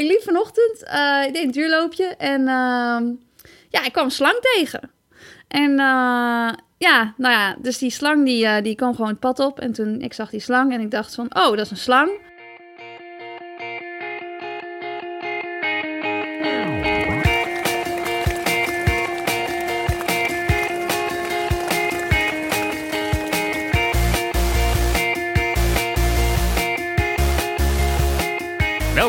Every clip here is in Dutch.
Ik liep vanochtend, uh, ik deed een duurloopje en uh, ja, ik kwam een slang tegen. En uh, ja, nou ja, dus die slang die, uh, die kwam gewoon het pad op. En toen ik zag die slang en ik dacht van, oh, dat is een slang.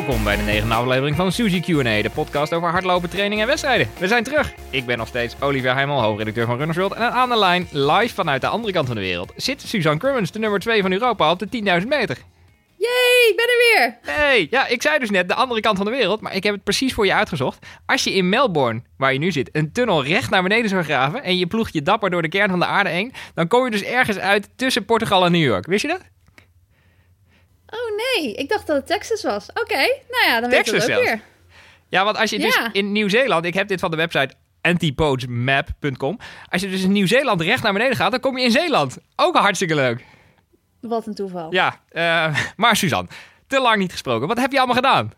Welkom bij de negende aflevering van Suzy Q&A, de podcast over hardlopen, training en wedstrijden. We zijn terug. Ik ben nog steeds Olivier Heimel, hoofdredacteur van Runners World. En aan de lijn, live vanuit de andere kant van de wereld, zit Suzanne Crummins, de nummer 2 van Europa op de 10.000 meter. Yay, ik ben er weer! Hey, ja, ik zei dus net de andere kant van de wereld, maar ik heb het precies voor je uitgezocht. Als je in Melbourne, waar je nu zit, een tunnel recht naar beneden zou graven en je ploegt je dapper door de kern van de aarde heen, dan kom je dus ergens uit tussen Portugal en New York. Wist je dat? Oh nee, ik dacht dat het Texas was. Oké, nou ja, dan weet Texas ik het ook weer. Ja, want als je dus in Nieuw-Zeeland, ik heb dit van de website antipoachmap.com. Als je dus in Nieuw-Zeeland recht naar beneden gaat, dan kom je in Zeeland. Ook hartstikke leuk. Wat een toeval. Ja, eh, maar Suzanne, te lang niet gesproken. Wat heb je allemaal gedaan?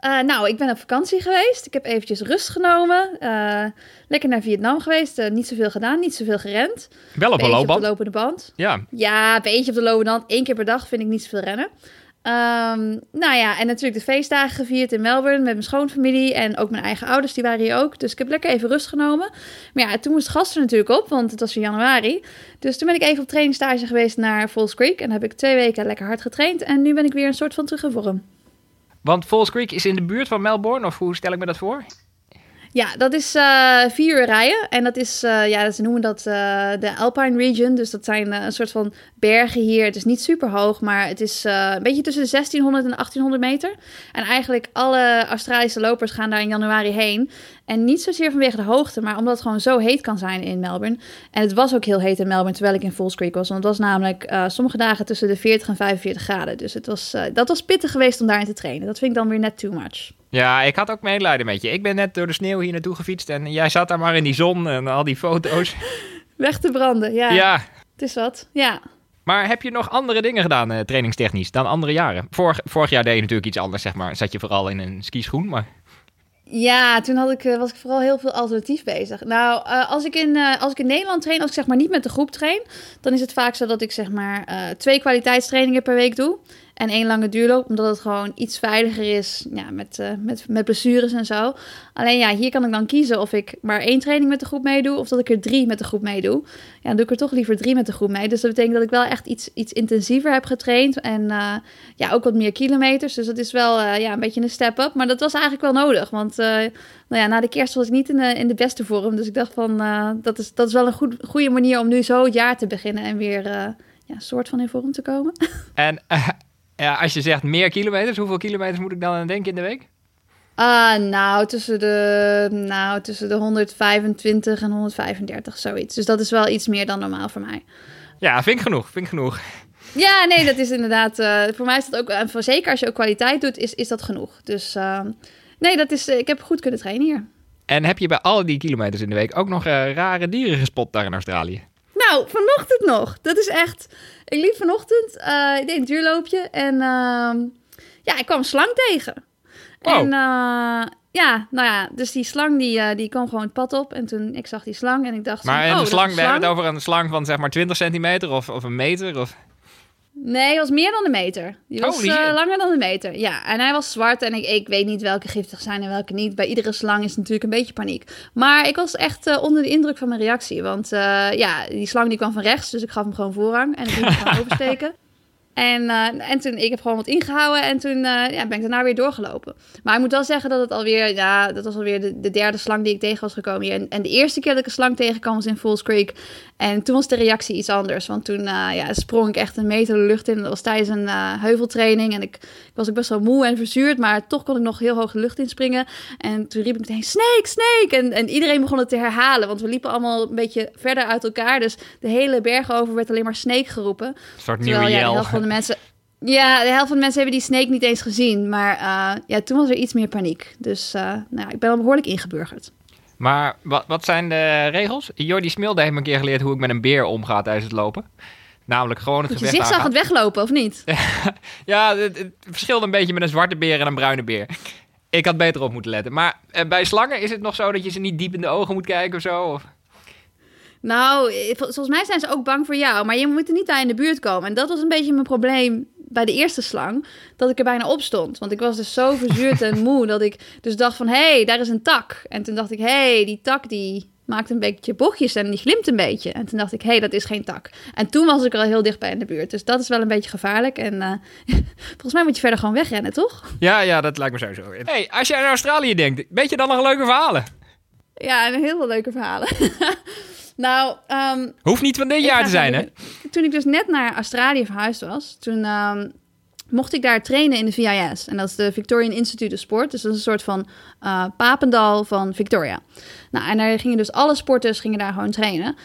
Eh, nou, ik ben op vakantie geweest. Ik heb eventjes rust genomen. Eh, lekker naar Vietnam geweest. Eh, niet zoveel gedaan, niet zoveel gerend. Wel op een op de lopende band. Ja, Ja, een beetje op de lopende band. Eén keer per dag vind ik niet zoveel rennen. Ehm, nou ja, en natuurlijk de feestdagen gevierd in Melbourne met mijn schoonfamilie. En ook mijn eigen ouders, die waren hier ook. Dus ik heb lekker even rust genomen. Maar ja, toen moest gasten natuurlijk op, want het was in januari. Dus toen ben ik even op trainingstage geweest naar Falls Creek. En heb ik twee weken lekker hard getraind. En nu ben ik weer een soort van terug in vorm. Want Falls Creek is in de buurt van Melbourne, of hoe stel ik me dat voor? Ja, dat is eh, vier uur rijden. En dat is, eh, ja, ze noemen dat eh, de Alpine Region. Dus dat zijn een soort van bergen hier. Het is niet super hoog, maar het is een beetje tussen de 1600 en 1800 meter. En eigenlijk alle Australische lopers gaan daar in januari heen. En niet zozeer vanwege de hoogte, maar omdat het gewoon zo heet kan zijn in Melbourne. En het was ook heel heet in Melbourne terwijl ik in Falls Creek was. Want het was namelijk eh, sommige dagen tussen de 40 en 45 graden. Dus het was, eh, dat was pittig geweest om daarin te trainen. Dat vind ik dan weer net too much. Ja, ik had ook medelijden met je. Ik ben net door de sneeuw hier naartoe gefietst en jij zat daar maar in die zon en al die foto's. Weg te branden, ja. Ja, Het is wat, ja. maar heb je nog andere dingen gedaan, eh, trainingstechnisch, dan andere jaren? Vorig, vorig jaar deed je natuurlijk iets anders, zeg maar. Zat je vooral in een skischoen, maar... Ja, toen had ik, eh, was ik vooral heel veel alternatief bezig. Nou, eh, als, ik in, eh, als ik in Nederland train, als ik zeg maar niet met de groep train, dan is het vaak zo dat ik zeg maar twee kwaliteitstrainingen per week doe. En één lange duurloop, omdat het gewoon iets veiliger is ja, met, eh, met, met blessures en zo. Alleen ja, hier kan ik dan kiezen of ik maar één training met de groep meedoe, of dat ik er drie met de groep meedoe. Ja, dan doe ik er toch liever drie met de groep mee. Dus dat betekent dat ik wel echt iets, iets intensiever heb getraind. En eh, ja, ook wat meer kilometers. Dus dat is wel eh, ja, een beetje een step-up. Maar dat was eigenlijk wel nodig. Want nou ja, na de kerst was ik niet in de, in de beste vorm. Dus ik dacht van, dat, is, dat is wel een goed, goede manier om nu zo het jaar te beginnen. En weer ja, soort van in vorm te komen. En ja, als je zegt meer kilometers, hoeveel kilometers moet ik dan aan denken in de week? Ah, nou, tussen de, nou, tussen de 125 en 135, zoiets. Dus dat is wel iets meer dan normaal voor mij. Ja, vind ik genoeg, vind ik genoeg. Ja, nee, dat is inderdaad. eh, voor mij is dat ook. En voor zeker als je ook kwaliteit doet, is, is dat genoeg. Dus eh, nee, dat is. eh, ik heb goed kunnen trainen hier. En heb je bij al die kilometers in de week ook nog eh, rare dieren gespot daar in Australië? Nou, vanochtend nog. Dat is echt. Ik liep vanochtend. eh, ik deed een duurloopje en ehm, ja, ik kwam een slang tegen. Wow. En eh, ja, nou ja, dus die slang die, eh, die kwam gewoon het pad op. En toen ik zag die slang en ik dacht. Maar van, en oh, de slang, we hebben het over een slang van zeg maar 20 centimeter of, of een meter? Of... Nee, hij was meer dan een meter. Die was eh, langer dan een meter. Ja, en hij was zwart en ik, ik weet niet welke giftig zijn en welke niet. Bij iedere slang is natuurlijk een beetje paniek. Maar ik was echt eh, onder de indruk van mijn reactie. Want eh, ja, die slang die kwam van rechts, dus ik gaf hem gewoon voorrang. En ik liet hem oversteken. En, en toen, ik heb gewoon wat ingehouden en toen ja, ben ik daarna weer doorgelopen. Maar ik moet wel zeggen dat het alweer, ja, dat was alweer de, de derde slang die ik tegen was gekomen hier. En, en de eerste keer dat ik een slang tegenkwam was in Falls Creek. En toen was de reactie iets anders, want toen eh, ja, sprong ik echt een meter de lucht in. Dat was tijdens een eh, heuveltraining en ik, ik was ook best wel moe en verzuurd, maar toch kon ik nog heel hoog de lucht inspringen. En toen riep ik meteen, snake, snake! En, en iedereen begon het te herhalen, want we liepen allemaal een beetje verder uit elkaar. Dus de hele berg over werd alleen maar snake geroepen. Een soort Terwijl ja, de helft van de mensen. Ja, de helft van de mensen hebben die snake niet eens gezien. Maar eh, ja, toen was er iets meer paniek. Dus nou, ja, ik ben al behoorlijk ingeburgerd. Maar wat, wat zijn de regels? Jordi Smilde heeft me een keer geleerd hoe ik met een beer omga tijdens het lopen. Namelijk gewoon het Want je gevecht zicht zag het weglopen, of niet? Ja, het, het verschilt een beetje met een zwarte beer en een bruine beer. Ik had beter op moeten letten. Maar eh, bij slangen is het nog zo dat je ze niet diep in de ogen moet kijken of zo? Of... Nou, eh, vol- volgens mij zijn ze ook bang voor jou. Maar je moet er niet aan in de buurt komen. En dat was een beetje mijn probleem bij de eerste slang. Dat ik er bijna op stond. Want ik was dus zo verzuurd en moe. Dat ik dus dacht van, hé, hey, daar is een tak. En toen dacht ik, hé, hey, die tak die maakt een beetje bochtjes en die glimt een beetje. En toen dacht ik, hé, hey, dat is geen tak. En toen was ik er al heel dichtbij in de buurt. Dus dat is wel een beetje gevaarlijk. En eh, volgens mij moet je verder gewoon wegrennen, toch? Ja, ja, dat lijkt me sowieso. hey, als je aan Australië denkt, weet je dan nog leuke verhalen? Ja, en heel veel leuke verhalen. nou, ehm, Hoeft niet van dit jaar te zijn, hè? Toen ik dus net naar Australië verhuisd was, toen ehm, mocht ik daar trainen in de VIS. En dat is de Victorian Institute of Sport. Dus dat is een soort van eh, papendal van Victoria. Nou, en daar gingen dus alle sporters gingen daar gewoon trainen.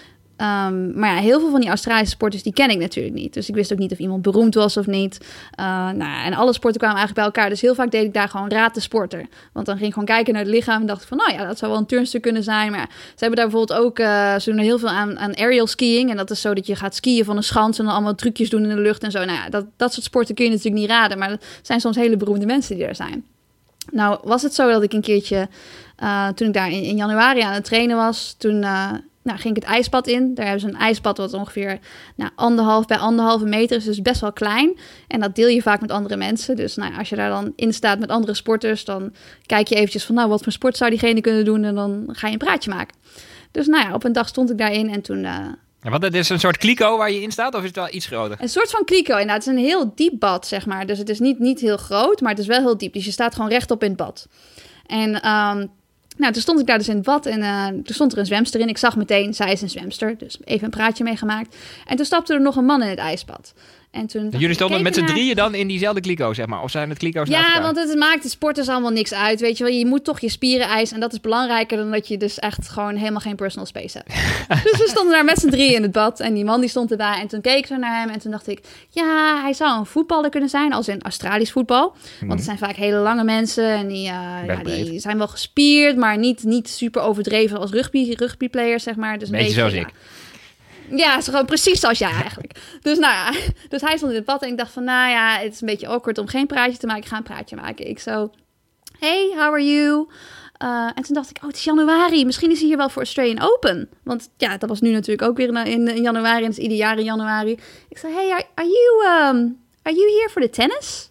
Ehm, maar ja, heel veel van die Australische sporters, die ken ik natuurlijk niet. Dus ik wist ook niet of iemand beroemd was of niet. Uh, nou, en alle sporten kwamen eigenlijk bij elkaar. Dus heel vaak deed ik daar gewoon raad de sporter. Want dan ging ik gewoon kijken naar het lichaam en dacht van... nou ja, dat zou wel een turnstuk kunnen zijn. Maar ze hebben daar bijvoorbeeld ook... eh, ze doen er heel veel aan, aan aerial skiing. En dat is zo dat je gaat skiën van een schans... en dan allemaal trucjes doen in de lucht en zo. Nou ja, dat, dat soort sporten kun je natuurlijk niet raden. Maar er zijn soms hele beroemde mensen die er zijn. Nou, was het zo dat ik een keertje... Uh, toen ik daar in, januari aan het trainen was... toen... nou, ging ik het ijsbad in. Daar hebben ze een ijsbad wat ongeveer nou, anderhalf bij anderhalve meter is. Dus best wel klein. En dat deel je vaak met andere mensen. Dus nou, als je daar dan in staat met andere sporters... dan kijk je eventjes van... nou, wat voor sport zou diegene kunnen doen? En dan ga je een praatje maken. Dus nou ja, op een dag stond ik daarin en toen... Uh, ja, want het is een soort kliko waar je in staat, of is het wel iets groter? Een soort van kliko, inderdaad. Het is een heel diep bad, zeg maar. Dus het is niet, niet heel groot, maar het is wel heel diep. Dus je staat gewoon rechtop in het bad. En... Um, nou, toen stond ik daar dus in het bad en toen stond er een zwemster in. Ik zag meteen, zij is een zwemster. Dus even een praatje meegemaakt. En toen stapte er nog een man in het ijsbad. En toen Jullie stonden met z'n naar... drieën dan in diezelfde kliko, zeg maar? Of zijn het kliko's Ja, want het maakt de sporters allemaal niks uit, weet je wel. Je moet toch je spieren eisen en dat is belangrijker dan dat je dus echt gewoon helemaal geen personal space hebt. dus we stonden daar met z'n drieën in het bad en die man die stond erbij. En toen keek ik zo naar hem en toen dacht ik, ja, hij zou een voetballer kunnen zijn, als in Australisch voetbal. Mhm. Want het zijn vaak hele lange mensen en die, uh, ja, die zijn wel gespierd, maar niet, niet super overdreven als rugby, rugbyplayers, zeg maar. Dus een beetje, beetje zoals ik. Ja, is gewoon precies zoals jij eigenlijk. Dus nou ja, dus hij stond in het bad en ik dacht van, nou ja, het is een beetje awkward om geen praatje te maken. Ik ga een praatje maken. Ik zo, hey, how are you? Uh, en toen dacht ik, oh, het is januari. Misschien is hij hier wel voor Australian Open. Want ja, dat was nu natuurlijk ook weer in, in, in januari. En het is ieder jaar in januari. Ik zei, hey, are, are you, um, are you here for the tennis?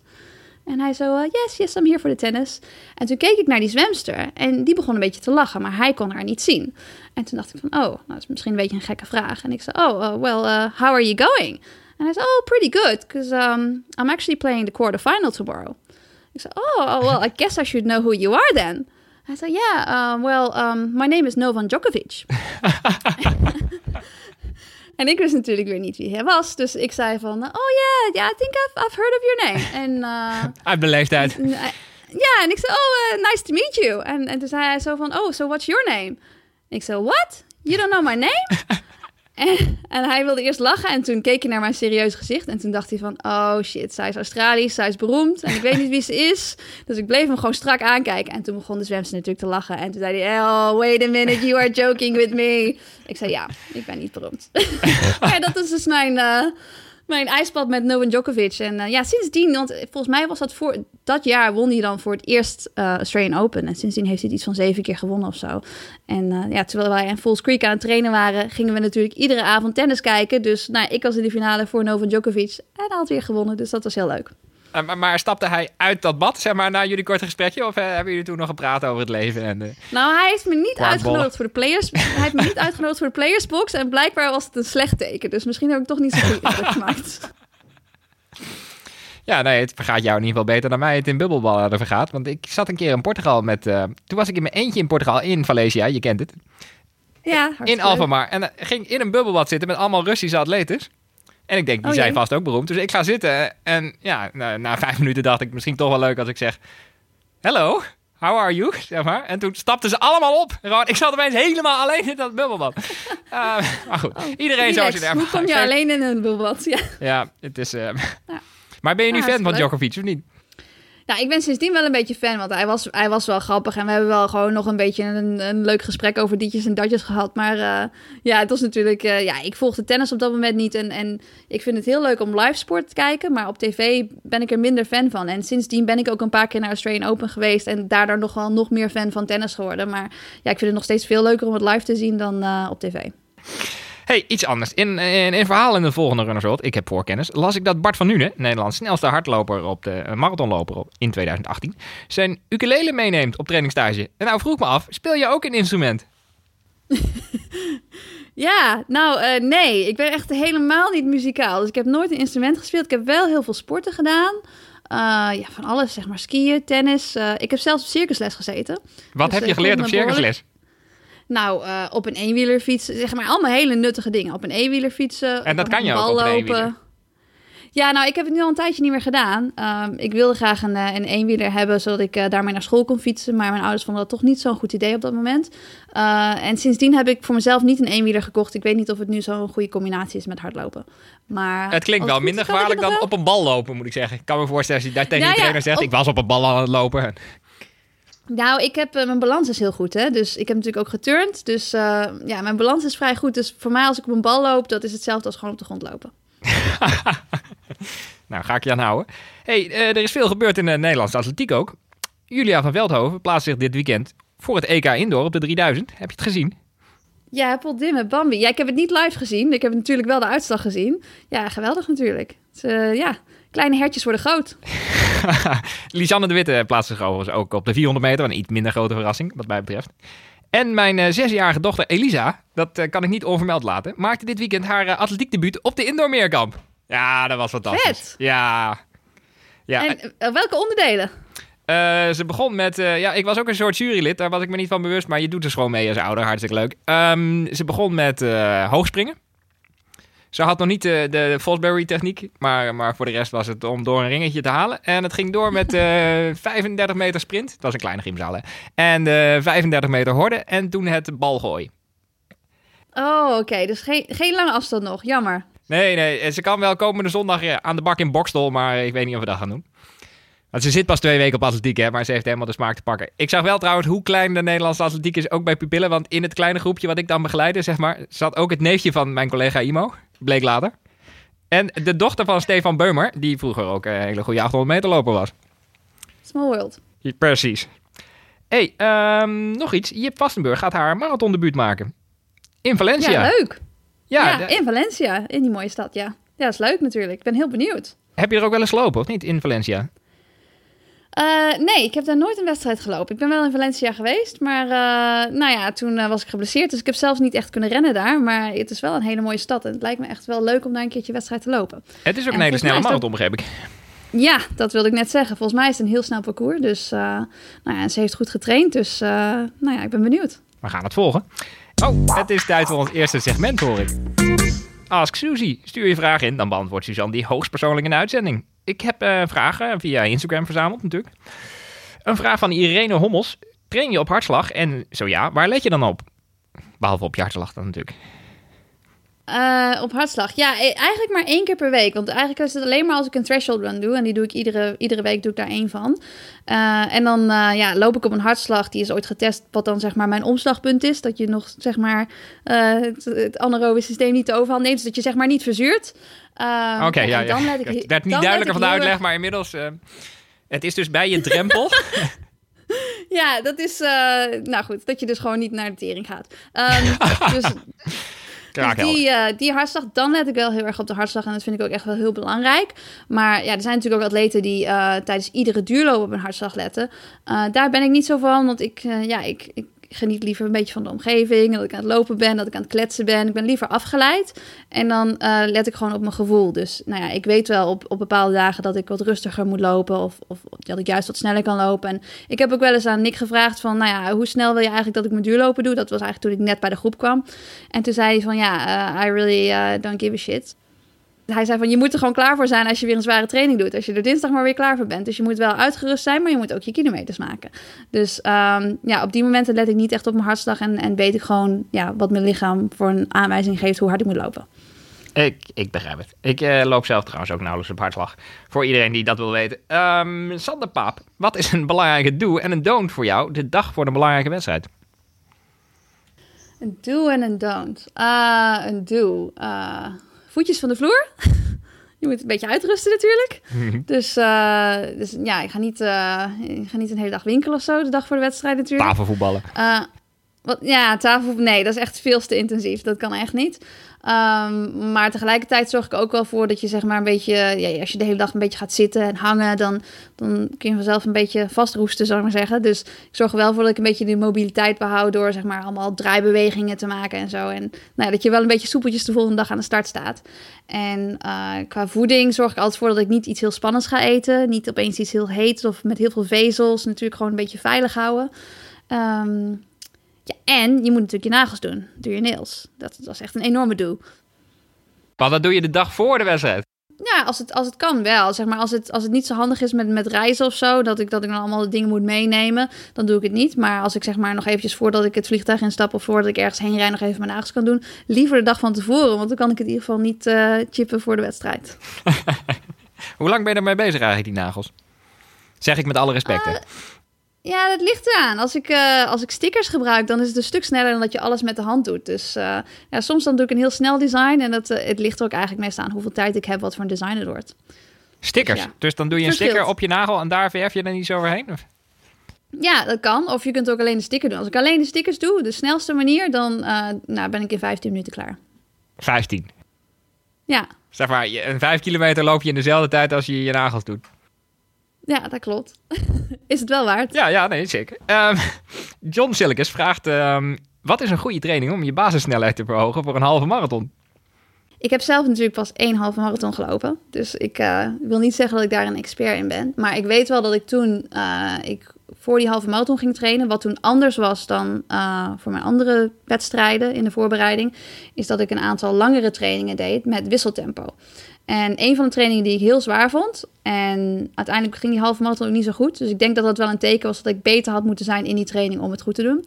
En hij zo, uh, yes, yes, I'm here for the tennis. En toen keek ik naar die zwemster en die begon een beetje te lachen, maar hij kon haar niet zien. En toen dacht ik van, oh, nou, dat is misschien een beetje een gekke vraag. En ik zei, oh, uh, well, uh, how are you going? En hij zei, oh, pretty good, because um, I'm actually playing the quarterfinal tomorrow. Ik zei, oh, oh, well, I guess I should know who you are then. Hij zei, yeah, um, well, um, my name is Novan Djokovic. En ik wist natuurlijk weer niet wie hij was. Dus ik zei van, oh yeah, yeah I think I've, I've heard of your name. En, uh, Uit de leeftijd. Ja, en ik zei, oh, uh, nice to meet you. En, en toen zei hij zo van, oh, so what's your name? Ik zei, what? You don't know my name? en, hij wilde eerst lachen en toen keek hij naar mijn serieuze gezicht. En toen dacht hij van, oh shit, zij is Australisch, zij is beroemd. En ik weet niet wie ze is. Dus ik bleef hem gewoon strak aankijken. En toen begon de zwemster natuurlijk te lachen. En toen zei hij, oh, wait a minute, you are joking with me. Ik zei, ja, ik ben niet beroemd. ja, dat is dus mijn... Uh, mijn ijspad met Novak Djokovic. En uh, ja, sindsdien, want volgens mij was dat voor dat jaar won hij dan voor het eerst uh, Australian Open. En sindsdien heeft hij iets van zeven keer gewonnen of zo. En uh, ja, terwijl wij in Falls Creek aan het trainen waren, gingen we natuurlijk iedere avond tennis kijken. Dus nou, ik was in de finale voor Novak Djokovic en hij had weer gewonnen. Dus dat was heel leuk. Uh, maar, maar, stapte hij uit dat bad, zeg maar, na jullie korte gesprekje? Of uh, hebben jullie toen nog gepraat over het leven? En, uh, nou, hij heeft me niet uitgenodigd voor de players. hij heeft me niet uitgenodigd voor de playersbox. En blijkbaar was het een slecht teken. Dus misschien heb ik toch niet zo goed gemaakt. Ja, nee, het vergaat jou in ieder geval beter dan mij het in bubbelballen vergaat. Want ik zat een keer in Portugal met... Uh, toen was ik in mijn eentje in Portugal, in Valencia, je kent het. Ja, In Alphamar. En uh, ging in een bubbelbad zitten met allemaal Russische atletes. En ik denk, die oh, zijn vast ook beroemd. Dus ik ga zitten en ja, na, na, vijf minuten dacht ik misschien toch wel leuk als ik zeg... Hello, how are you? Zeg maar. En toen stapten ze allemaal op. Gewoon, ik zat opeens helemaal alleen in dat bubbelbad. uh, maar goed, oh, iedereen zoals je Hoe kom je alleen in een bubbelbad? Ja, ja het is... Uh... Ja. Maar ben je nu fan van. Djokovic of niet? Nou, ik ben sindsdien wel een beetje fan, want hij was, hij was wel grappig. En we hebben wel gewoon nog een beetje een, een leuk gesprek over ditjes en datjes gehad. Maar uh, ja, het was natuurlijk... Uh, ja, ik volgde tennis op dat moment niet. En, en ik vind het heel leuk om live sport te kijken. Maar op tv ben ik er minder fan van. En sindsdien ben ik ook een paar keer naar Australian Open geweest. En daardoor nog wel nog meer fan van tennis geworden. Maar ja, ik vind het nog steeds veel leuker om het live te zien dan uh, op tv. Hey, iets anders. In, in, in verhaal in de volgende Runners World, ik heb voorkennis, las ik dat Bart van Nuenen, Nederlands snelste hardloper op de uh, marathonloper op, in 2018, zijn ukulele meeneemt op trainingstage. En nou vroeg me af, speel je ook een instrument? ja, nou uh, nee, ik ben echt helemaal niet muzikaal. Dus ik heb nooit een instrument gespeeld. Ik heb wel heel veel sporten gedaan. Uh, ja, van alles, zeg maar skiën, tennis. ik heb zelfs op circusles gezeten. Wat Dus, heb je geleerd op circusles? Nou, uh, op een eenwielerfiets, zeg maar allemaal hele nuttige dingen. Op een eenwieler fietsen. En dat kan je ook op een eenwieler? Ja, nou, ik heb het nu al een tijdje niet meer gedaan. Um, ik wilde graag een, een eenwieler hebben, zodat ik uh, daarmee naar school kon fietsen. Maar mijn ouders vonden dat toch niet zo'n goed idee op dat moment. Uh, en sindsdien heb ik voor mezelf niet een eenwieler gekocht. Ik weet niet of het nu zo'n goede combinatie is met hardlopen. Maar het klinkt wel minder gevaarlijk dan op een bal lopen, moet ik zeggen. Ik kan me voorstellen als je daar tegen ja, trainer zegt... Op... ik was op een bal aan het lopen. Nou, ik heb, uh, mijn balans is heel goed, hè. Dus ik heb natuurlijk ook geturnd. Dus uh, ja, mijn balans is vrij goed. Dus voor mij als ik op een bal loop, dat is hetzelfde als gewoon op de grond lopen. nou, ga ik je aan houden. hey, uh, er is veel gebeurd in de Nederlandse atletiek ook. Julia van Veldhoven plaatst zich dit weekend voor het EK Indoor op de 3000. Heb je het gezien? Ja, Dimmen, Bambi. Ja, ik heb het niet live gezien. Ik heb natuurlijk wel de uitslag gezien. Ja, geweldig natuurlijk. Ja, kleine hertjes worden groot. Lisanne de Witte plaatst zich overigens ook op de 400 meter. Een iets minder grote verrassing, wat mij betreft. En mijn uh, zesjarige dochter Elisa, dat uh, kan ik niet onvermeld laten, maakte dit weekend haar uh, atletiekdebuut op de indoormeerkamp. Ja, dat was fantastisch. Vet. Ja. ja. En welke onderdelen? ze begon met, ja, ik was ook een soort jurylid, daar was ik me niet van bewust, maar je doet er gewoon mee als ouder, hartstikke leuk. Um, ze begon met hoogspringen. Ze had nog niet de, de Fosbury-techniek, maar, maar voor de rest was het om door een ringetje te halen. En het ging door met uh, 35 meter sprint. Het was een kleine gymzaal, hè. En uh, 35 meter horde en toen het balgooi. Oh, oké. Okay. Dus geen, geen lange afstand nog. Jammer. Nee, nee. Ze kan wel komende zondag aan de bak in Bokstel, maar ik weet niet of we dat gaan doen. Want ze zit pas twee weken op atletiek, hè, maar ze heeft helemaal de smaak te pakken. Ik zag wel trouwens hoe klein de Nederlandse atletiek is, ook bij pupillen. Want in het kleine groepje wat ik dan begeleide, zeg maar, zat ook het neefje van mijn collega Imo. Bleek later. En de dochter van Stefan Beumer, die vroeger ook een hele goede 800 meter loper was. Small world. Precies. hey, um, nog iets. Jip Vastenburg gaat haar marathondebuut maken. In Valencia. Ja, leuk. Ja, ja in Valencia. In die mooie stad, ja. Ja, dat is leuk natuurlijk. Ik ben heel benieuwd. Heb je er ook wel eens gelopen, of niet, in Valencia? Uh, nee, ik heb daar nooit een wedstrijd gelopen. Ik ben wel in Valencia geweest, maar uh, nou ja, toen uh, was ik geblesseerd. Dus ik heb zelfs niet echt kunnen rennen daar. Maar het is wel een hele mooie stad. En het lijkt me echt wel leuk om daar een keertje wedstrijd te lopen. Het is ook en een hele snelle marathon, begreep ik. Ja, dat wilde ik net zeggen. Volgens mij is het een heel snel parcours. Dus nou ja, ze heeft goed getraind. Dus nou ja, ik ben benieuwd. We gaan het volgen. Oh, het is tijd voor ons eerste segment, hoor ik. Ask Suzy. Stuur je vraag in, dan beantwoordt Suzanne die hoogstpersoonlijk in de uitzending. Ik heb uh, vragen via Instagram verzameld natuurlijk. Een vraag van Irene Hommels. Train je op hartslag? En zo ja, waar let je dan op? Behalve op je hartslag dan natuurlijk. Uh, op hartslag. Ja, e- eigenlijk maar één keer per week. Want eigenlijk is het alleen maar als ik een threshold run doe. En die doe ik iedere, iedere week doe ik daar één van. Uh, en dan ja, loop ik op een hartslag. Die is ooit getest. Wat dan zeg maar mijn omslagpunt is. Dat je nog zeg maar het, het anaerobe systeem niet de overhand neemt. Dus dat je zeg maar niet verzuurt. Oké, okay, ja, ja. Ik, het werd niet duidelijker van de uitleg. Maar inmiddels... het is dus bij je drempel... ja, dat is... nou goed, dat je dus gewoon niet naar de tering gaat. Um, dus... Dus die, uh, die hartslag, dan let ik wel heel erg op de hartslag. En dat vind ik ook echt wel heel belangrijk. Maar ja, er zijn natuurlijk ook atleten die uh, tijdens iedere duurloop op een hartslag letten. Uh, daar ben ik niet zo van, want ik, ja, ik, ik geniet liever een beetje van de omgeving. Dat ik aan het lopen ben, dat ik aan het kletsen ben. Ik ben liever afgeleid. En dan uh, let ik gewoon op mijn gevoel. Dus nou ja, ik weet wel op, op bepaalde dagen dat ik wat rustiger moet lopen. Of, of dat ik juist wat sneller kan lopen. En ik heb ook wel eens aan Nick gevraagd van... Nou ja, hoe snel wil je eigenlijk dat ik mijn duurlopen doe? Dat was eigenlijk toen ik net bij de groep kwam. En toen zei hij van ja, uh, I really uh, don't give a shit hij zei van je moet er gewoon klaar voor zijn als je weer een zware training doet. Als je er dinsdag maar weer klaar voor bent. Dus je moet wel uitgerust zijn, maar je moet ook je kilometers maken. Dus um, ja, op die momenten let ik niet echt op mijn hartslag en, en weet ik gewoon ja, wat mijn lichaam voor een aanwijzing geeft hoe hard ik moet lopen. Ik, ik begrijp het. Ik eh, loop zelf trouwens ook nauwelijks op hartslag. Voor iedereen die dat wil weten. Ehm Sander Paap, wat is een belangrijke do en een don't voor jou de dag voor een belangrijke wedstrijd? Een do en een don't. Ah, een do. Ah, voetjes van de vloer. je moet een beetje uitrusten natuurlijk. Dus, eh, dus ja, ik ga, niet, eh, ik ga niet een hele dag winkelen of zo de dag voor de wedstrijd natuurlijk. Tafelvoetballen. Eh, wat, ja, tafel. Nee, dat is echt veel te intensief. Dat kan echt niet. Ehm, maar tegelijkertijd zorg ik ook wel voor dat je zeg maar een beetje, ja, als je de hele dag een beetje gaat zitten en hangen, dan, dan kun je vanzelf een beetje vastroesten, zou ik maar zeggen. Dus ik zorg er wel voor dat ik een beetje die mobiliteit behoud door zeg maar allemaal draaibewegingen te maken en zo. En nou dat je wel een beetje soepeltjes de volgende dag aan de start staat. En uh, qua voeding zorg ik altijd voor dat ik niet iets heel spannends ga eten. Niet opeens iets heel heets of met heel veel vezels. Natuurlijk gewoon een beetje veilig houden. Um, ja, en je moet natuurlijk je nagels doen. Doe je nails. Dat, dat is echt een enorme doe. Maar dat doe je de dag voor de wedstrijd? Ja, als het, als het kan wel. Zeg maar, als, het, als het niet zo handig is met, met reizen of zo, dat ik, dat ik dan allemaal de dingen moet meenemen, dan doe ik het niet. Maar als ik zeg maar nog eventjes voordat ik het vliegtuig instap of voordat ik ergens heen rijd, nog even mijn nagels kan doen, liever de dag van tevoren, want dan kan ik het in ieder geval niet uh, chippen voor de wedstrijd. Hoe lang ben je ermee bezig eigenlijk, die nagels? Zeg ik met alle respect. Uh, ja, dat ligt eraan. Als ik, uh, als ik stickers gebruik, dan is het een stuk sneller dan dat je alles met de hand doet. Dus uh, ja, soms dan doe ik een heel snel design. En dat, uh, het ligt er ook eigenlijk meestal aan hoeveel tijd ik heb, wat voor een design het wordt. Stickers? Dus, ja. dus dan doe je een Verschilt. sticker op je nagel en daar verf je dan iets overheen? Of? Ja, dat kan. Of je kunt ook alleen de sticker doen. Als ik alleen de stickers doe, de snelste manier, dan nou, ben ik in 15 minuten klaar. 15? Ja. Zeg maar, een 5 kilometer loop je in dezelfde tijd als je je nagels doet. Ja, dat klopt. is het wel waard? Ja, ja nee, zeker. Um, John Silkes vraagt: um, wat is een goede training om je basissnelheid te verhogen voor een halve marathon? Ik heb zelf natuurlijk pas één halve marathon gelopen. Dus ik uh, wil niet zeggen dat ik daar een expert in ben. Maar ik weet wel dat ik toen uh, ik voor die halve marathon ging trainen. Wat toen anders was dan uh, voor mijn andere wedstrijden in de voorbereiding. Is dat ik een aantal langere trainingen deed met wisseltempo. En een van de trainingen die ik heel zwaar vond. En uiteindelijk ging die halve marathon ook niet zo goed. Dus ik denk dat dat wel een teken was dat ik beter had moeten zijn in die training om het goed te doen.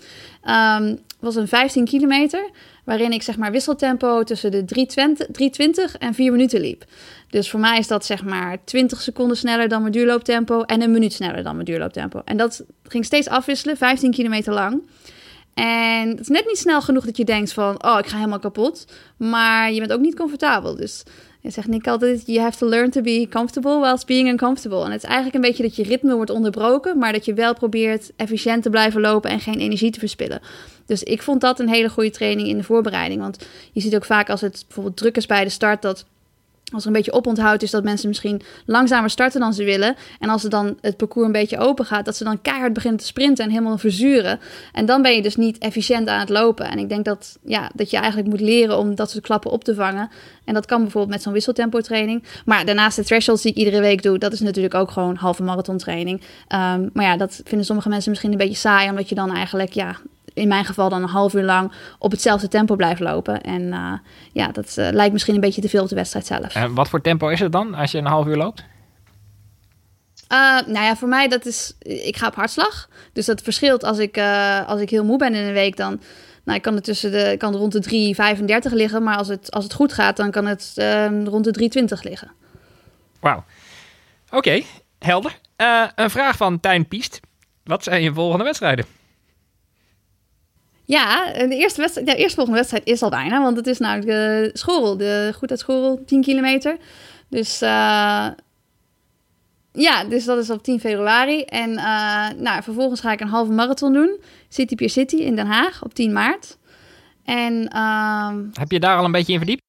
Um, was een 15 kilometer. Waarin ik zeg maar wisseltempo tussen de 320, 320 en 4 minuten liep. Dus voor mij is dat zeg maar 20 seconden sneller dan mijn duurlooptempo. En een minuut sneller dan mijn duurlooptempo. En dat ging steeds afwisselen, 15 kilometer lang. En het is net niet snel genoeg dat je denkt van, oh, ik ga helemaal kapot. Maar je bent ook niet comfortabel. Dus je zegt Nick altijd, you have to learn to be comfortable whilst being uncomfortable. En het is eigenlijk een beetje dat je ritme wordt onderbroken, maar dat je wel probeert efficiënt te blijven lopen en geen energie te verspillen. Dus ik vond dat een hele goede training in de voorbereiding. Want je ziet ook vaak als het bijvoorbeeld druk is bij de start, dat als er een beetje oponthoud is dat mensen misschien langzamer starten dan ze willen. En als er dan het parcours een beetje open gaat, dat ze dan keihard beginnen te sprinten en helemaal verzuren. En dan ben je dus niet efficiënt aan het lopen. En ik denk dat, ja, dat je eigenlijk moet leren om dat soort klappen op te vangen. En dat kan bijvoorbeeld met zo'n wisseltempo training. Maar daarnaast de thresholds die ik iedere week doe, dat is natuurlijk ook gewoon halve marathon training. Um, maar ja, dat vinden sommige mensen misschien een beetje saai, omdat je dan eigenlijk ja, in mijn geval dan een half uur lang op hetzelfde tempo blijft lopen. En uh, ja, dat uh, lijkt misschien een beetje te veel op de wedstrijd zelf. En wat voor tempo is het dan als je een half uur loopt? Uh, nou ja, voor mij dat is... Ik ga op hartslag. Dus dat verschilt als ik, als ik heel moe ben in een week dan... Nou, ik kan het tussen de, kan rond de 3,35 liggen. Maar als het, als het goed gaat, dan kan het ehm, rond de 3,20 liggen. Wauw. Oké, okay, helder. een vraag van Tijn Piest. Wat zijn je volgende wedstrijden? Ja, de eerste, wedstrijd, de eerste volgende wedstrijd is al bijna, want het is namelijk de school, de Goed uit School, 10 kilometer. Dus uh, ja, dus dat is op 10 februari. En uh, nou, vervolgens ga ik een halve marathon doen, City Pier City in Den Haag op 10 maart. En, uh, Heb je daar al een beetje in verdiept?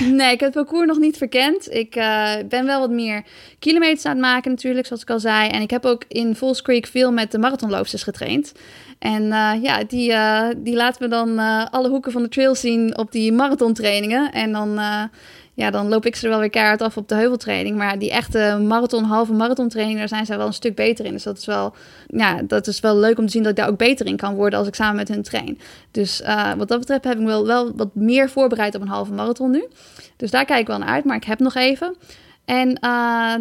Nee, ik heb het parcours nog niet verkend. Ik uh, ben wel wat meer kilometers aan het maken natuurlijk, zoals ik al zei. En ik heb ook in Falls Creek veel met de marathonloopsters getraind. En uh, ja, die, uh, die laten we dan alle hoeken van de trail zien op die marathontrainingen. En dan, ja, dan loop ik ze wel weer keihard af op de heuveltraining. Maar die echte marathon, halve marathontraining, daar zijn zij wel een stuk beter in. Dus dat is wel, ja, dat is wel leuk om te zien dat ik daar ook beter in kan worden als ik samen met hun train. Dus wat dat betreft heb ik wel, wel wat meer voorbereid op een halve marathon nu. Dus daar kijk ik wel naar uit, maar ik heb nog even. En uh,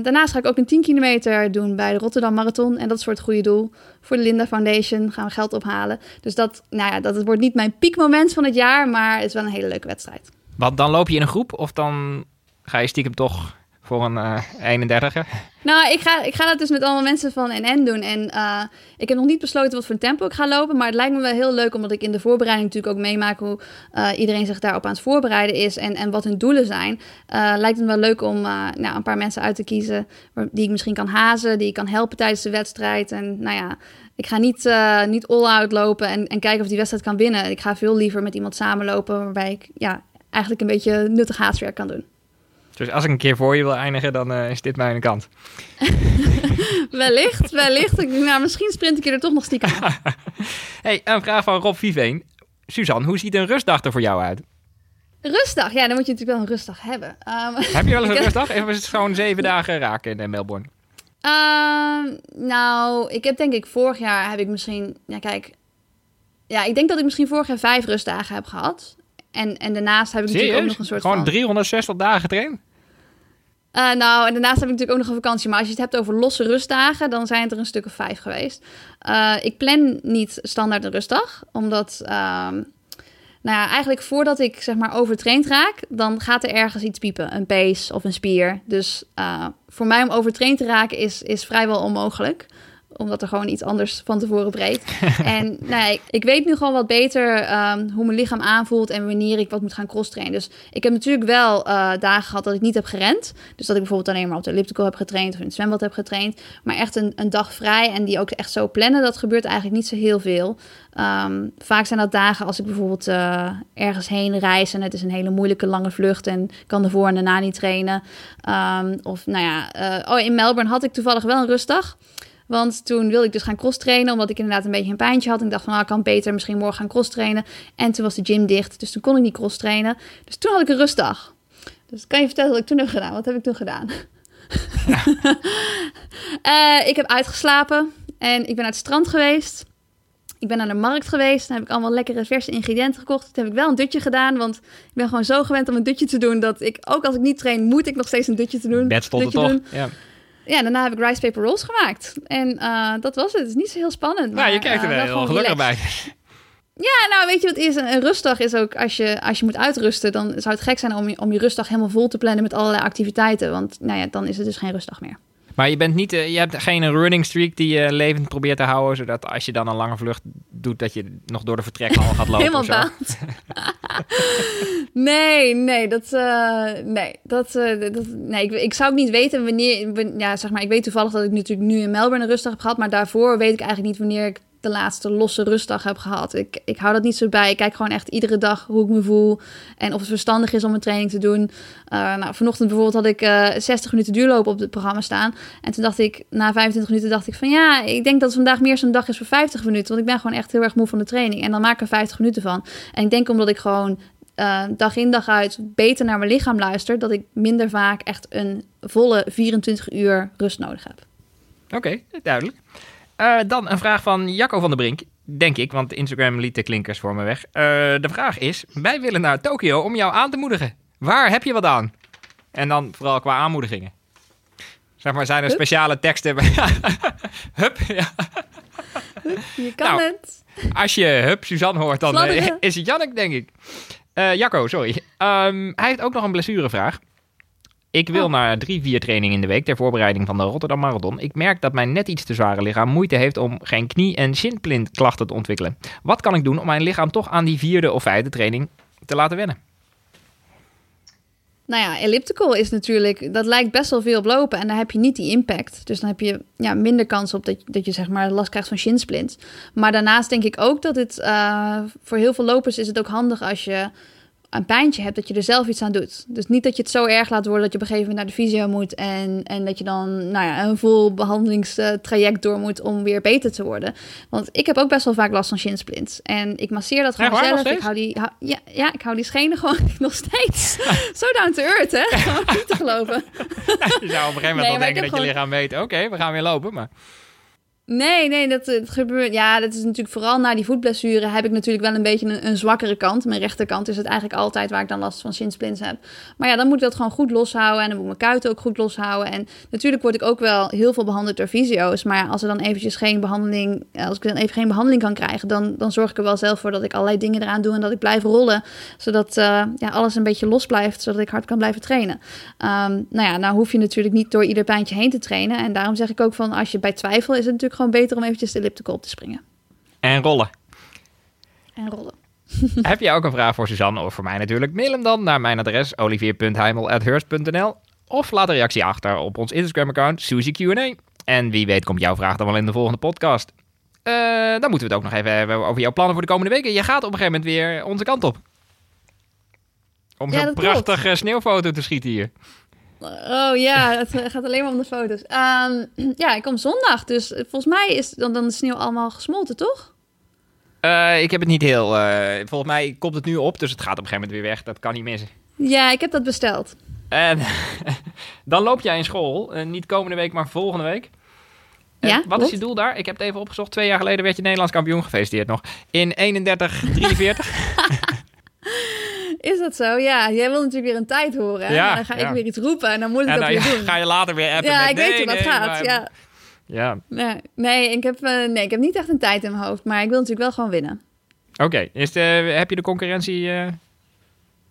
daarnaast ga ik ook een 10 kilometer doen bij de Rotterdam Marathon. En dat is voor het goede doel. Voor de Linda Foundation gaan we geld ophalen. Dus dat, nou ja, dat wordt niet mijn piekmoment van het jaar, maar het is wel een hele leuke wedstrijd. Want dan loop je in een groep of dan ga je stiekem toch voor een uh, 31er? Nou, ik ga, ik ga dat dus met allemaal mensen van NN doen. En uh, ik heb nog niet besloten wat voor tempo ik ga lopen. Maar het lijkt me wel heel leuk, omdat ik in de voorbereiding natuurlijk ook meemaak hoe uh, iedereen zich daarop aan het voorbereiden is. En, en wat hun doelen zijn. Lijkt het wel leuk om nou, een paar mensen uit te kiezen die ik misschien kan hazen, die ik kan helpen tijdens de wedstrijd. En nou ja, ik ga niet, niet all-out lopen en, en kijken of die wedstrijd kan winnen. Ik ga veel liever met iemand samenlopen waarbij ik ja, eigenlijk een beetje nuttig haastwerk kan doen. Dus als ik een keer voor je wil eindigen, dan uh, is dit mijn kant. wellicht, wellicht. Ik, nou, misschien sprint ik je er toch nog stiekem hey, een vraag van Rob Viveen. Suzanne, hoe ziet een rustdag er voor jou uit? Rustdag? Ja, dan moet je natuurlijk wel een rustdag hebben. Um, heb je wel eens een rustdag? Of is het gewoon zeven dagen raken in Melbourne? Um, nou, ik heb denk ik vorig jaar heb ik misschien... Ja, kijk... Ja, ik denk dat ik misschien vorig jaar vijf rustdagen heb gehad. En, en daarnaast heb ik Serieus? natuurlijk ook nog een soort Gewoon van... 360 dagen getraind? Uh, nou, en daarnaast heb ik natuurlijk ook nog een vakantie. Maar als je het hebt over losse rustdagen, dan zijn het er een stuk of vijf geweest. Uh, ik plan niet standaard een rustdag, omdat... Uh, nou ja, eigenlijk voordat ik zeg maar overtraind raak, dan gaat er ergens iets piepen. Een pees of een spier. Dus uh, voor mij om overtraind te raken is, is vrijwel onmogelijk omdat er gewoon iets anders van tevoren breekt. en nou, ik, ik, weet nu gewoon wat beter um, hoe mijn lichaam aanvoelt en wanneer ik wat moet gaan cross-trainen. Dus ik heb natuurlijk wel uh, dagen gehad dat ik niet heb gerend. Dus dat ik bijvoorbeeld alleen maar op de elliptical heb getraind of in het zwembad heb getraind. Maar echt een, een dag vrij en die ook echt zo plannen, dat gebeurt eigenlijk niet zo heel veel. Um, vaak zijn dat dagen als ik bijvoorbeeld uh, ergens heen reis en het is een hele moeilijke lange vlucht en kan ervoor en daarna niet trainen. Um, of nou ja, uh, oh, in Melbourne had ik toevallig wel een rustdag. Want toen wilde ik dus gaan cross trainen, omdat ik inderdaad een beetje een pijntje had. En ik dacht van, nou, ik kan beter misschien morgen gaan cross trainen. En toen was de gym dicht, dus toen kon ik niet cross trainen. Dus toen had ik een rustdag. Dus kan je vertellen wat ik toen heb gedaan? Wat heb ik toen gedaan? Ja. uh, ik heb uitgeslapen en ik ben naar het strand geweest. Ik ben naar de markt geweest. Dan heb ik allemaal lekkere verse ingrediënten gekocht. Toen heb ik wel een dutje gedaan. Want ik ben gewoon zo gewend om een dutje te doen. Dat ik, ook als ik niet train, moet ik nog steeds een dutje te doen. Bed stond toch? Ja ja, daarna heb ik rice paper rolls gemaakt. En uh, dat was het. Het is niet zo heel spannend. Nou, je kijkt er wel, heel gelukkig bij. Ja, nou weet je wat is? Een rustdag is ook als je, als je moet uitrusten, dan zou het gek zijn om je, om je rustdag helemaal vol te plannen met allerlei activiteiten. Want nou ja, dan is het dus geen rustdag meer. Maar je, bent niet, uh, je hebt geen running streak die je levend probeert te houden, zodat als je dan een lange vlucht doet, dat je nog door de vertrekhal gaat lopen. Helemaal baat. nee, nee, dat, uh, nee, dat, uh, dat, nee ik, ik zou ook niet weten wanneer, ja, zeg maar, ik weet toevallig dat ik natuurlijk nu in Melbourne een rustdag heb gehad, maar daarvoor weet ik eigenlijk niet wanneer ik de laatste losse rustdag heb gehad. Ik, ik hou dat niet zo bij. Ik kijk gewoon echt iedere dag hoe ik me voel. En of het verstandig is om een training te doen. Uh, nou, vanochtend bijvoorbeeld had ik uh, 60 minuten duurlopen op het programma staan. En toen dacht ik, na 25 minuten dacht ik van ja, ik denk dat vandaag meer zo'n dag is voor 50 minuten. Want ik ben gewoon echt heel erg moe van de training. En dan maak ik er 50 minuten van. En ik denk omdat ik gewoon uh, dag in dag uit beter naar mijn lichaam luister, dat ik minder vaak echt een volle 24 uur rust nodig heb. Oké, duidelijk. Uh, dan een vraag van Jacco van der Brink, denk ik, want Instagram liet de klinkers voor me weg. Uh, de vraag is: wij willen naar Tokio om jou aan te moedigen. Waar heb je wat aan? En dan vooral qua aanmoedigingen. Zeg maar, zijn er Hup? speciale teksten? Hup, ja. Je kan nou, het. Als je Hup Suzanne hoort, dan uh, is het Jannik, denk ik. Jacco, sorry. Um, hij heeft ook nog een blessurevraag. Ik wil oh. naar drie, vier trainingen in de week ter voorbereiding van de Rotterdam Marathon. Ik merk dat mijn net iets te zware lichaam moeite heeft om geen knie- en shinplint-klachten te ontwikkelen. Wat kan ik doen om mijn lichaam toch aan die vierde of vijfde training te laten wennen? Nou ja, elliptical is natuurlijk, dat lijkt best wel veel op lopen en daar heb je niet die impact. Dus dan heb je ja, minder kans op dat, dat je zeg maar last krijgt van shinsplints. Maar daarnaast denk ik ook dat het uh, voor heel veel lopers is het ook handig als je een pijntje hebt, dat je er zelf iets aan doet. Dus niet dat je het zo erg laat worden dat je op een gegeven moment naar de fysio moet en, en dat je dan nou ja, een vol behandelingstraject door moet om weer beter te worden. Want ik heb ook best wel vaak last van shinsplints. En ik masseer dat gewoon ja, zelf. Ik hou die, hou, ja, ja, ik hou die schenen gewoon nog steeds. zo down to earth, hè? Gewoon niet te geloven. je zou op een gegeven moment nee, al denken dat gewoon... je lichaam weet, oké, okay, we gaan weer lopen, maar... Nee, nee, dat, dat gebeurt. Ja, dat is natuurlijk vooral na die voetblessure heb ik natuurlijk wel een beetje een, zwakkere kant. Mijn rechterkant is het eigenlijk altijd waar ik dan last van shinsplints heb. Maar ja, dan moet ik dat gewoon goed loshouden en dan moet ik mijn kuiten ook goed loshouden. En natuurlijk word ik ook wel heel veel behandeld door fysio's. Maar als er dan eventjes geen behandeling, als ik dan even geen behandeling kan krijgen, dan, dan zorg ik er wel zelf voor dat ik allerlei dingen eraan doe en dat ik blijf rollen. Zodat uh, ja, alles een beetje los blijft, zodat ik hard kan blijven trainen. Um, nou ja, nou hoef je natuurlijk niet door ieder pijntje heen te trainen. En daarom zeg ik ook van als je bij twijfel is het natuurlijk gewoon beter om eventjes de elliptical op te springen. En rollen. En rollen. Heb je ook een vraag voor Suzanne of voor mij natuurlijk? Mail hem dan naar mijn adres olivier.heimel.hurst.nl of laat een reactie achter op ons Instagram-account Suzy Q&A. En wie weet komt jouw vraag dan wel in de volgende podcast. Uh, dan moeten we het ook nog even hebben over jouw plannen voor de komende weken. Je gaat op een gegeven moment weer onze kant op. Om Ja, zo'n prachtige sneeuwfoto te schieten hier. Oh ja, het gaat alleen maar om de foto's. Ehm, ja, ik kom zondag, dus volgens mij is dan, dan de sneeuw allemaal gesmolten, toch? Eh, ik heb het niet heel... eh, volgens mij komt het nu op, dus het gaat op een gegeven moment weer weg. Dat kan niet missen. Ja, ik heb dat besteld. En dan loop jij in school. eh, niet komende week, maar volgende week. Ja, wat is je doel daar? Ik heb het even opgezocht. Twee jaar geleden werd je Nederlands kampioen. Gefeliciteerd nog. In 31-43. Is dat zo? Ja, jij wil natuurlijk weer een tijd horen. Ja, Maar dan ga ja. ik weer iets roepen en dan moet ik en dat weer doen. ga je later weer appen ja, met, ik weet nee, hoe dat gaat. maar- Ja. ja. Nee, nee, ik heb, eh, nee, ik heb niet echt een tijd in mijn hoofd, maar ik wil natuurlijk wel gewoon winnen. Oké, is de- heb je de concurrentie... eh,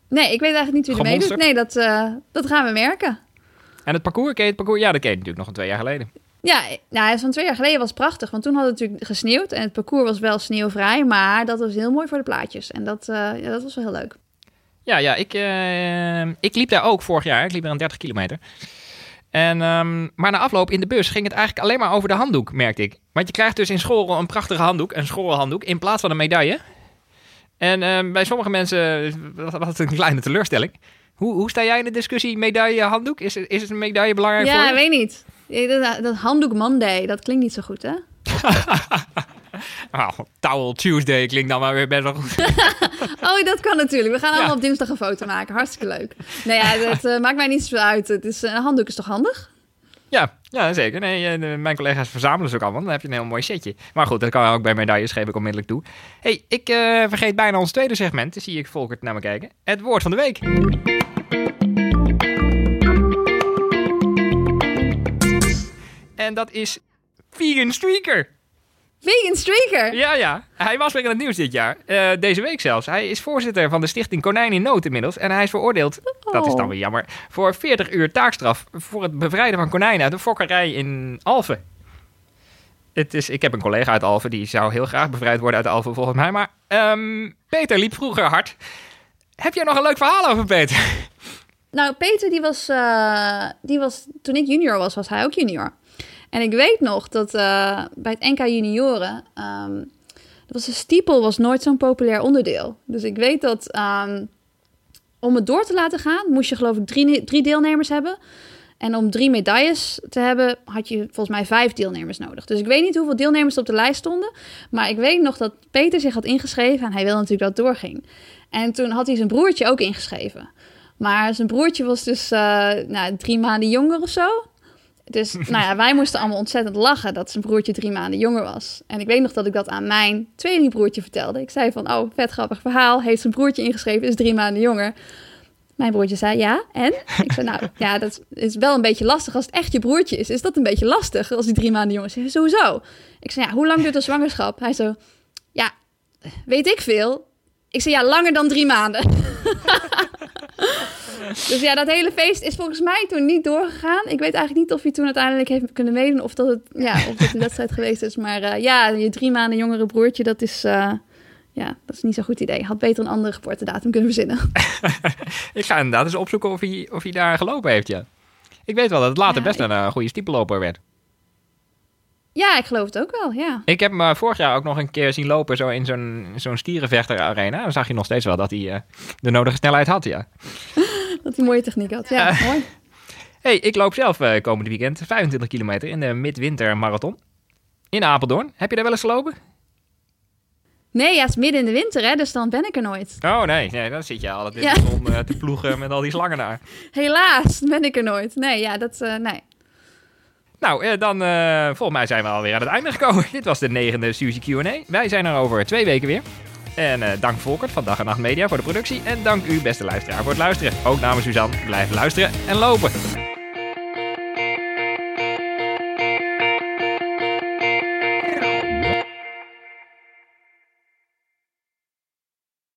Nee, ik weet eigenlijk niet wie er meedoet. Nee, dat, eh, dat gaan we merken. En het parcours, ken je het parcours? Ja, dat ken je natuurlijk nog een twee jaar geleden. Ja, nou, van twee jaar geleden was het prachtig, want toen had het natuurlijk gesneeuwd en het parcours was wel sneeuwvrij, maar dat was heel mooi voor de plaatjes. En dat, ja, dat was wel heel leuk. Ja, ja ik, eh, ik liep daar ook vorig jaar. Ik liep er een 30 kilometer. En, ehm, maar na afloop in de bus ging het eigenlijk alleen maar over de handdoek, merkte ik. Want je krijgt dus in school een prachtige handdoek, een schoolhanddoek, in plaats van een medaille. En ehm, bij sommige mensen was het een kleine teleurstelling. Hoe, hoe sta jij in de discussie medaille-handdoek? Is, is het een medaille belangrijk voor Ja, je? weet niet. Ja, Dat, dat handdoek Monday, dat klinkt niet zo goed, hè? Oh, Towel Tuesday klinkt dan maar weer best wel goed. Oh, dat kan natuurlijk. We gaan allemaal Ja. op dinsdag een foto maken. Hartstikke leuk. Nou ja, dat eh, maakt mij niet zoveel uit. Het is, een handdoek is toch handig? Ja, ja zeker. Nee, eh, mijn collega's verzamelen ze ook allemaal. Dan heb je een heel mooi setje. Maar goed, dat kan ook bij medailles, geef ik onmiddellijk toe. hey, ik eh, vergeet bijna ons tweede segment. Dan zie ik Volkert naar me kijken. Het woord van de week. En dat is vegan streaker. Vegan streaker. Ja, ja. Hij was weer in het nieuws dit jaar. Eh, deze week zelfs. Hij is voorzitter van de stichting Konijn in Nood inmiddels. En hij is veroordeeld, dat is dan weer jammer, voor 40 uur taakstraf voor het bevrijden van konijnen uit een fokkerij in Alphen. Het is, ik heb een collega uit Alphen, die zou heel graag bevrijd worden uit Alphen volgens mij. Maar ehm, Peter liep vroeger hard. Heb jij nog een leuk verhaal over Peter? Nou, Peter, die was, eh, die was, toen ik junior was, was hij ook junior. En ik weet nog dat eh, bij het NK junioren, ehm, dat was de stiepel was nooit zo'n populair onderdeel. Dus ik weet dat ehm, om het door te laten gaan, moest je geloof ik drie, drie deelnemers hebben. En om drie medailles te hebben, had je volgens mij vijf deelnemers nodig. Dus ik weet niet hoeveel deelnemers er op de lijst stonden. Maar ik weet nog dat Peter zich had ingeschreven en hij wilde natuurlijk dat doorging. En toen had hij zijn broertje ook ingeschreven. Maar zijn broertje was dus eh, nou, drie maanden jonger of zo. Dus nou ja, wij moesten allemaal ontzettend lachen dat zijn broertje drie maanden jonger was. En ik weet nog dat ik dat aan mijn tweelingbroertje vertelde. Ik zei van, oh, vet grappig verhaal. Heeft zijn broertje ingeschreven, is drie maanden jonger. Mijn broertje zei, ja, en? Ik zei, nou, ja, dat is wel een beetje lastig. Als het echt je broertje is, is dat een beetje lastig als hij drie maanden jonger is. Sowieso. Ik zei, ja, hoe lang duurt de zwangerschap? Hij zo, ja, weet ik veel. Ik zei, ja, langer dan drie maanden. dus ja, dat hele feest is volgens mij toen niet doorgegaan. Ik weet eigenlijk niet of hij toen uiteindelijk heeft kunnen meedoen of dat het, ja, of dat een wedstrijd geweest is. Maar eh, ja, je drie maanden jongere broertje, dat is, eh, ja, dat is niet zo'n goed idee. Had beter een andere geboortedatum kunnen verzinnen. Ik ga inderdaad eens opzoeken of hij, of hij daar gelopen heeft, ja. Ik weet wel dat het later Ja, best ik- een eh, goede stiepelloper werd. ja, ik geloof het ook wel, ja. Ik heb hem vorig jaar ook nog een keer zien lopen zo in zo'n zo'n stierenvechter-arena. Dan zag je nog steeds wel dat hij de nodige snelheid had, ja. Dat hij mooie techniek had. Ja, mooi. hey, ik loop zelf eh, komende weekend 25 kilometer in de midwinter marathon. In Apeldoorn. Heb je daar wel eens gelopen? Nee, ja, het is midden in de winter, hè, dus dan ben ik er nooit. Oh nee, nee dan zit je altijd in Ja. de zon eh, te ploegen met al die slangen daar. Helaas ben ik er nooit. Nee, ja, dat, eh, nee. Nou, dan volgens mij zijn we alweer aan het einde gekomen. Dit was de negende Suzy Q&A. Wij zijn er over twee weken weer. En eh, dank Volkert van Dag en Nacht Media voor de productie. En dank u, beste luisteraar, voor het luisteren. Ook namens Suzanne, blijf luisteren en lopen.